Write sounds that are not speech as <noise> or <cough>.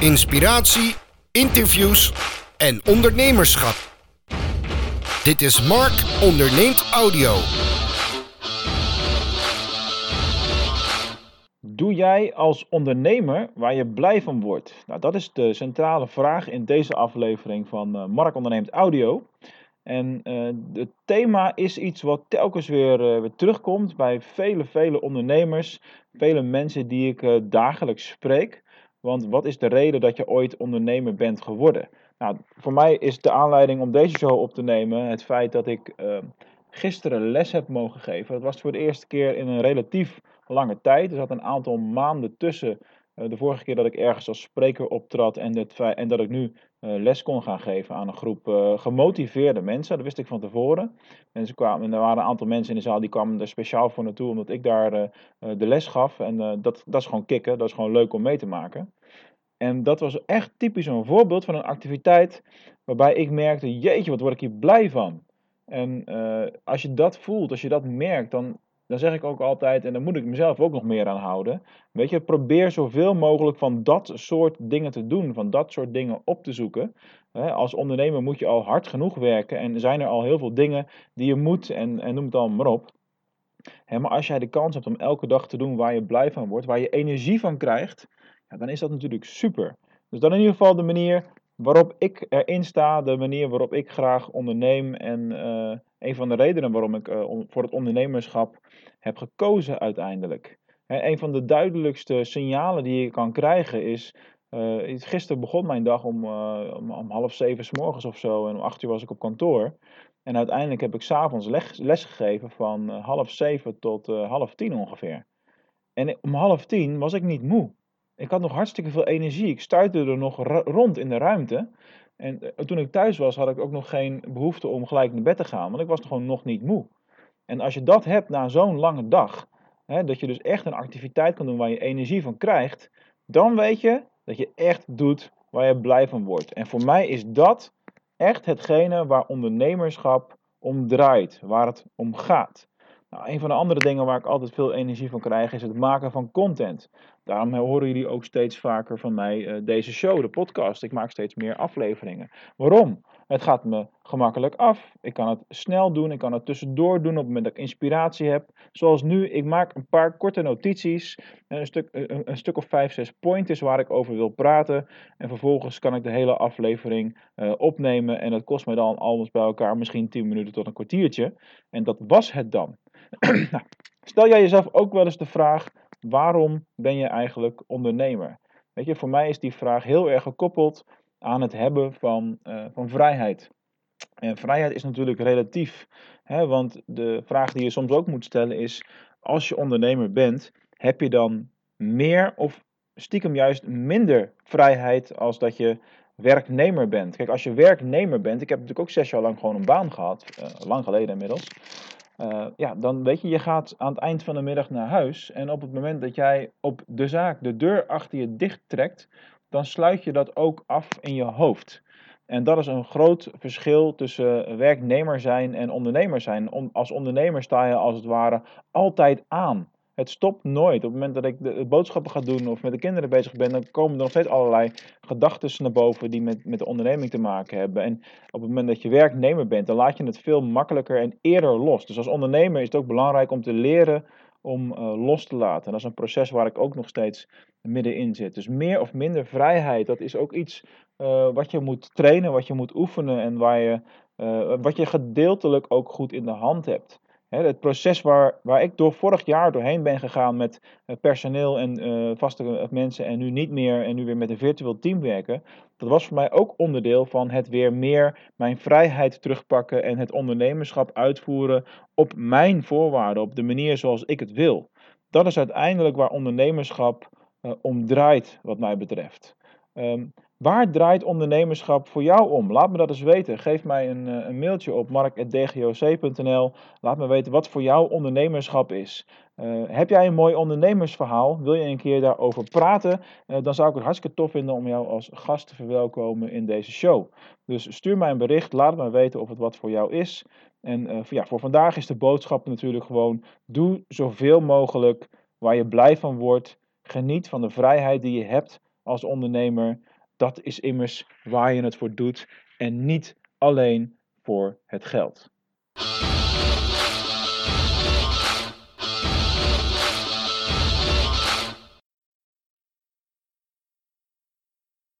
inspiratie, interviews en ondernemerschap. Dit is Mark Onderneemt Audio. Doe jij als ondernemer waar je blij van wordt? Nou, dat is de centrale vraag in deze aflevering van uh, Mark Onderneemt Audio. En uh, het thema is iets wat telkens weer, uh, weer, terugkomt bij vele, vele ondernemers, vele mensen die ik dagelijks spreek. Want wat is de reden dat je ooit ondernemer bent geworden? Nou, voor mij is de aanleiding om deze show op te nemen het feit dat ik uh, gisteren les heb mogen geven. Dat was voor de eerste keer in een relatief lange tijd. Er zat een aantal maanden tussen uh, de vorige keer dat ik ergens als spreker optrad en, en dat ik nu les kon gaan geven aan een groep uh, gemotiveerde mensen. Dat wist ik van tevoren. Mensen kwamen, en er waren een aantal mensen in de zaal die kwamen er speciaal voor naartoe omdat ik daar de les gaf. En dat, dat is gewoon kicken, dat is gewoon leuk om mee te maken. En dat was echt typisch een voorbeeld van een activiteit waarbij ik merkte, jeetje, wat word ik hier blij van. En als je dat voelt, als je dat merkt, dan dan zeg ik ook altijd, en daar moet ik mezelf ook nog meer aan houden. Weet je, probeer zoveel mogelijk van dat soort dingen te doen, van dat soort dingen op te zoeken. Als ondernemer moet je al hard genoeg werken en zijn er al heel veel dingen die je moet en, en noem het dan maar op. Maar als jij de kans hebt om elke dag te doen waar je blij van wordt, waar je energie van krijgt, dan is dat natuurlijk super. Dus dan in ieder geval de manier waarop ik erin sta, de manier waarop ik graag onderneem en uh, een van de redenen waarom ik uh, voor het ondernemerschap heb gekozen uiteindelijk. He, een van de duidelijkste signalen die je kan krijgen is. Uh, gisteren begon mijn dag om, uh, om, om, half zeven s morgens of zo en om acht uur was ik op kantoor. En uiteindelijk heb ik s'avonds les, les gegeven van half zeven tot half tien ongeveer. En om half tien was ik niet moe. Ik had nog hartstikke veel energie. Ik stuitte er nog rond in de ruimte. En toen ik thuis was, had ik ook nog geen behoefte om gelijk naar bed te gaan, want ik was gewoon nog niet moe. En als je dat hebt na zo'n lange dag, hè, dat je dus echt een activiteit kan doen waar je energie van krijgt, dan weet je dat je echt doet waar je blij van wordt. En voor mij is dat echt hetgene waar ondernemerschap om draait, waar het om gaat. Nou, een van de andere dingen waar ik altijd veel energie van krijg is het maken van content. Daarom horen jullie ook steeds vaker van mij uh, deze show, de podcast. Ik maak steeds meer afleveringen. Waarom? Het gaat me gemakkelijk af. Ik kan het snel doen. Ik kan het tussendoor doen op het moment dat ik inspiratie heb. Zoals nu, ik maak een paar korte notities. Een stuk, een, stuk of vijf, zes pointers waar ik over wil praten. En vervolgens kan ik de hele aflevering uh, opnemen. En dat kost me dan alles bij elkaar misschien 10 minuten tot een kwartiertje. En dat was het dan. <clears throat> nou, stel jij jezelf ook wel eens de vraag: waarom ben je eigenlijk ondernemer? Weet je, voor mij is die vraag heel erg gekoppeld aan het hebben van, uh, van vrijheid. En vrijheid is natuurlijk relatief, hè, want de vraag die je soms ook moet stellen is: als je ondernemer bent, heb je dan meer of stiekem juist minder vrijheid als dat je werknemer bent? Kijk, als je werknemer bent, ik heb natuurlijk ook zes jaar lang gewoon een baan gehad, uh, lang geleden inmiddels. Uh, ja, dan weet je, je gaat aan het eind van de middag naar huis. En op het moment dat jij op de zaak de deur achter je dicht trekt, dan sluit je dat ook af in je hoofd. En dat is een groot verschil tussen werknemer zijn en ondernemer zijn. als ondernemer sta je als het ware altijd aan. Het stopt nooit. Op het moment dat ik de boodschappen ga doen of met de kinderen bezig ben, dan komen er nog steeds allerlei gedachten naar boven die met, met de onderneming te maken hebben. En op het moment dat je werknemer bent, dan laat je het veel makkelijker en eerder los. Dus als ondernemer is het ook belangrijk om te leren om uh, los te laten. En dat is een proces waar ik ook nog steeds middenin zit. Dus meer of minder vrijheid, dat is ook iets uh, wat je moet trainen, wat je moet oefenen en waar je, uh, wat je gedeeltelijk ook goed in de hand hebt het proces waar, waar ik door vorig jaar doorheen ben gegaan met uh, personeel en uh, vaste mensen en nu niet meer en nu weer met een virtueel team werken, dat was voor mij ook onderdeel van het weer meer mijn vrijheid terugpakken en het ondernemerschap uitvoeren op mijn voorwaarden, op de manier zoals ik het wil. Dat is uiteindelijk waar ondernemerschap om draait, wat mij betreft. Um, Waar draait ondernemerschap voor jou om? Laat me dat eens weten. Geef mij een, eh, een mailtje op mark.dgoc.nl. Laat me weten wat voor jou ondernemerschap is. Uh, heb jij een mooi ondernemersverhaal? Wil je een keer daarover praten? Uh, dan zou ik het hartstikke tof vinden om jou als gast te verwelkomen in deze show. Dus stuur mij een bericht, laat me weten of het wat voor jou is. En ja, voor vandaag is de boodschap natuurlijk gewoon: doe zoveel mogelijk waar je blij van wordt. Geniet van de vrijheid die je hebt als ondernemer, dat is immers waar je het voor doet en niet alleen voor het geld.